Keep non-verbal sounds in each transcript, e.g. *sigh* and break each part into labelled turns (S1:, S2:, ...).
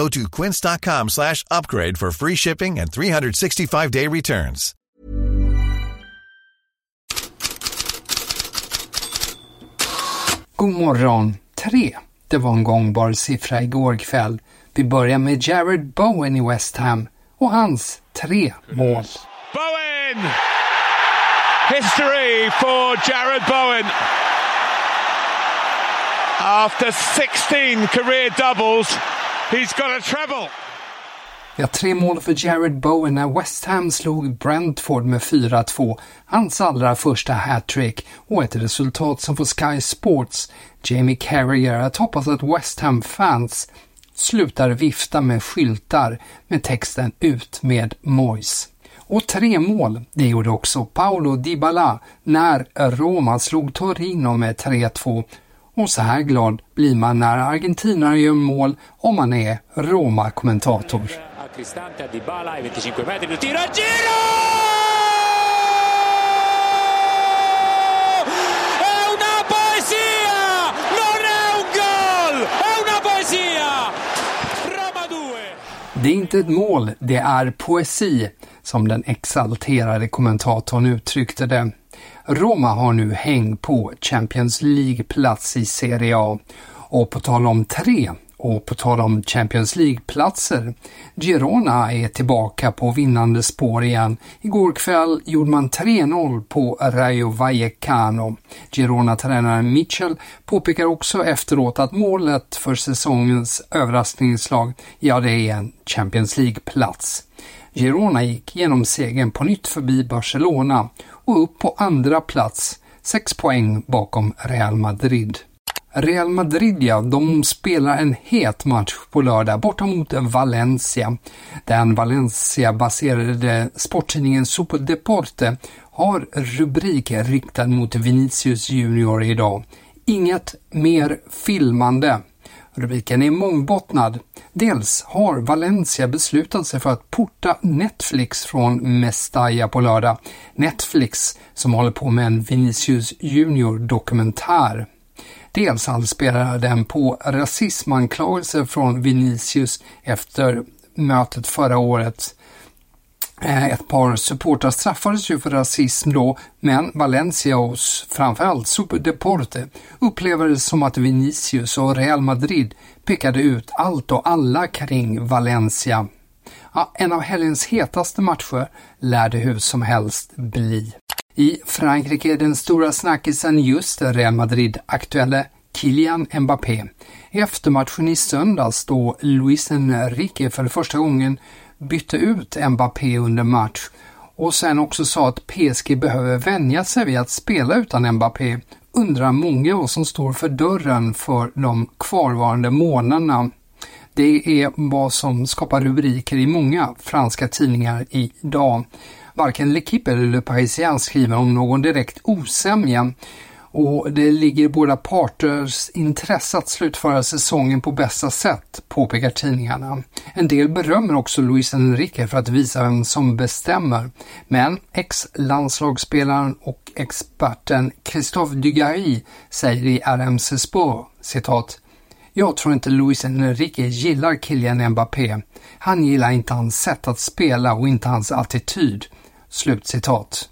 S1: Go to quince.com slash upgrade for free shipping and 365-day returns.
S2: God morgon. Tre. Det var en gångbar siffra igår kväll. Vi börjar med Jared Bowen i West Ham och hans tre mål.
S3: Bowen! History for Jared Bowen. After 16 career doubles, he's got a treble.
S2: Ja, tre mål för Jared Bowen när West Ham slog Brentford med 4-2. Hans allra första hattrick och ett resultat som får Sky Sports Jamie Carragher att hoppas att West Ham-fans slutar vifta med skyltar med texten “Ut med Moyes”. Och tre mål, det gjorde också Paolo Dybala när Roma slog Torino med 3-2. Och så här glad blir man när argentinare gör mål om man är Roma-kommentator.
S4: Cristante a Dybala ai 25 metri il tiro a giro! È una poesia! Non è un gol! È una poesia! Roma 2
S2: Det är inte ett mål, det är poesi, som den exalterade kommentatorn uttryckte det. Roma har nu häng på Champions League-plats i Serie A. Och på tal om tre och på tal om Champions League-platser, Girona är tillbaka på vinnande spår igen. Igår kväll gjorde man 3-0 på Rayo Vallecano. Girona-tränaren Mitchell påpekar också efteråt att målet för säsongens överraskningslag, ja det är en Champions League-plats. Girona gick genom segern på nytt förbi Barcelona och upp på andra plats, sex poäng bakom Real Madrid. Real Madrid, ja, de spelar en het match på lördag borta mot Valencia. Den Valencia-baserade sporttidningen Super Deporte har rubriker riktad mot Vinicius Junior idag. Inget mer filmande. Rubriken är mångbottnad. Dels har Valencia beslutat sig för att porta Netflix från Mestalla på lördag. Netflix som håller på med en Vinicius Junior dokumentär. Dels anspelar den på rasismanklagelser från Vinicius efter mötet förra året. Eh, ett par supportrar straffades ju för rasism då, men Valencia och framförallt Super Deporte upplever det som att Vinicius och Real Madrid pekade ut allt och alla kring Valencia. Ja, en av helgens hetaste matcher lär det hur som helst bli. I Frankrike är den stora snackisen just Real Madrid-aktuelle Kylian Mbappé. Efter matchen i söndags då Luis Enrique för första gången bytte ut Mbappé under match och sen också sa att PSG behöver vänja sig vid att spela utan Mbappé undrar många vad som står för dörren för de kvarvarande månaderna. Det är vad som skapar rubriker i många franska tidningar idag. Varken L'Equipe eller Le Parisien skriver om någon direkt osämja och det ligger i båda parters intresse att slutföra säsongen på bästa sätt, påpekar tidningarna. En del berömmer också Luis Enrique för att visa vem som bestämmer, men ex-landslagsspelaren och experten Christophe Dugarry säger i RMC Sport, citat, jag tror inte Luis Enrique gillar Kylian Mbappé. Han gillar inte hans sätt att spela och inte hans attityd. Slutcitat.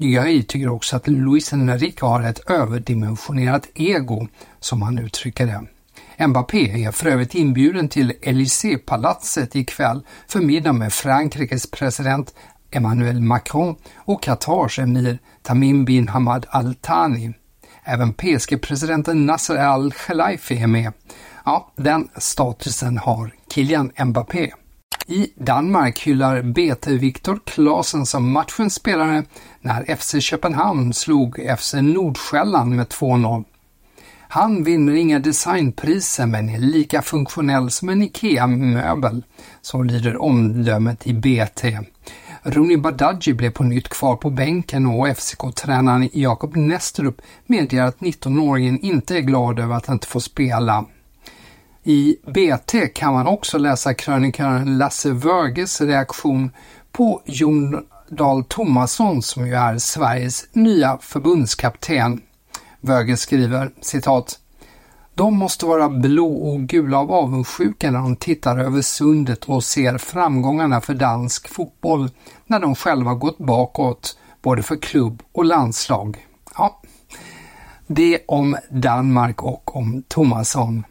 S2: Jag tycker också att Luis Enrique har ett överdimensionerat ego, som han uttrycker det. Mbappé är för övrigt inbjuden till Élysée-palatset ikväll för middag med Frankrikes president Emmanuel Macron och Qatars emir Tamim bin Hamad Al Thani. Även PSG-presidenten Nasser Al-Khelaifi är med. Ja, den statusen har Kylian Mbappé. I Danmark hyllar BT Viktor Klasen som matchens spelare när FC Köpenhamn slog FC Nordsjälland med 2-0. Han vinner inga designpriser men är lika funktionell som en IKEA-möbel, så lyder omdömet i BT. Roni Badaji blev på nytt kvar på bänken och FCK-tränaren Jakob Nestrup medger att 19-åringen inte är glad över att han inte får spela. I BT kan man också läsa krönikören Lasse Wörges reaktion på Jon Dahl Tomasson som ju är Sveriges nya förbundskapten. Wöge skriver citat de måste vara blå och gula av avundsjuka när de tittar över sundet och ser framgångarna för dansk fotboll när de själva gått bakåt, både för klubb och landslag. Ja, det om Danmark och om Tomasson.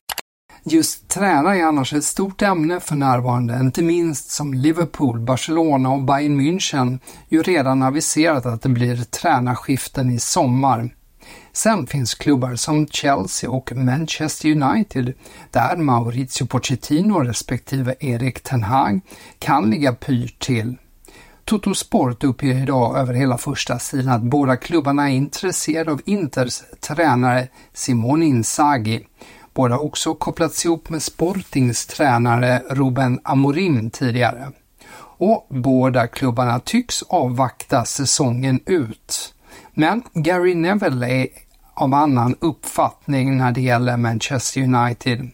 S2: Just träna är annars ett stort ämne för närvarande, inte minst som Liverpool, Barcelona och Bayern München ju redan aviserat att det blir tränarskiften i sommar. Sen finns klubbar som Chelsea och Manchester United där Maurizio Pochettino respektive Erik Ten Hag kan ligga pyrt till. Toto Sport uppger idag över hela första sidan att båda klubbarna är intresserade av Inters tränare Simone Inzaghi Båda har också kopplats ihop med Sportings tränare Ruben Amorim tidigare. Och båda klubbarna tycks avvakta säsongen ut. Men Gary Neville är av annan uppfattning när det gäller Manchester United.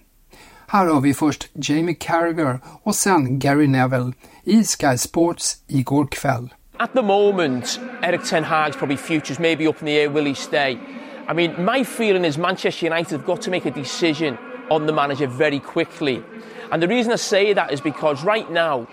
S2: Här har vi först Jamie Carragher och sen Gary Neville i Sky Sports igår kväll.
S5: At the moment, Eric Ten Hag's probably future's maybe up in the air, will he stay? I mean, my feeling is Manchester United have got to make a decision on the manager very quickly. And the reason I say that is because right now,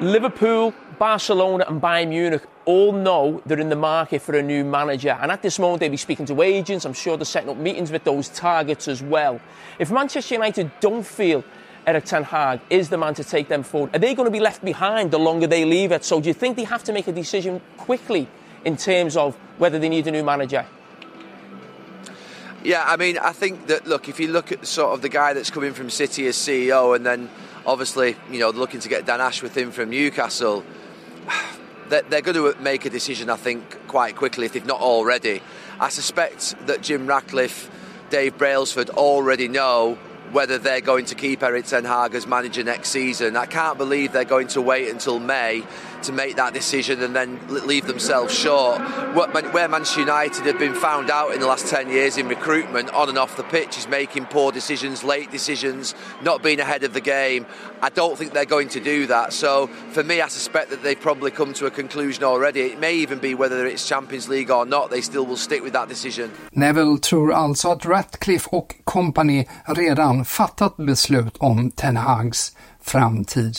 S5: Liverpool, Barcelona, and Bayern Munich all know they're in the market for a new manager. And at this moment, they'll be speaking to agents. I'm sure they're setting up meetings with those targets as well. If Manchester United don't feel Eric Ten Hag is the man to take them forward, are they going to be left behind the longer they leave it? So do you think they have to make a decision quickly in terms of whether they need a new manager?
S6: Yeah, I mean, I think that look, if you look at sort of the guy that's coming from City as CEO, and then obviously, you know, looking to get Dan Ashworth in from Newcastle, *sighs* they're, they're going to make a decision, I think, quite quickly if they've not already. I suspect that Jim Ratcliffe, Dave Brailsford already know whether they're going to keep Eric Ten Hag as manager next season. I can't believe they're going to wait until May to make that decision and then leave themselves short. Where Manchester United have been found out in the last 10 years in recruitment on and off the pitch is making poor decisions, late decisions, not being ahead of the game. I don't think they're going to do that. So for me, I suspect that they've probably come to a conclusion already. It may even be whether it's Champions League or not, they still will stick with that decision.
S2: Neville tror alltså att Ratcliffe och company redan fattat beslut om Ten Hags framtid.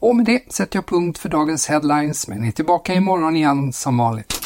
S2: Och med det sätter jag punkt för dagens headlines, men är tillbaka imorgon igen som vanligt.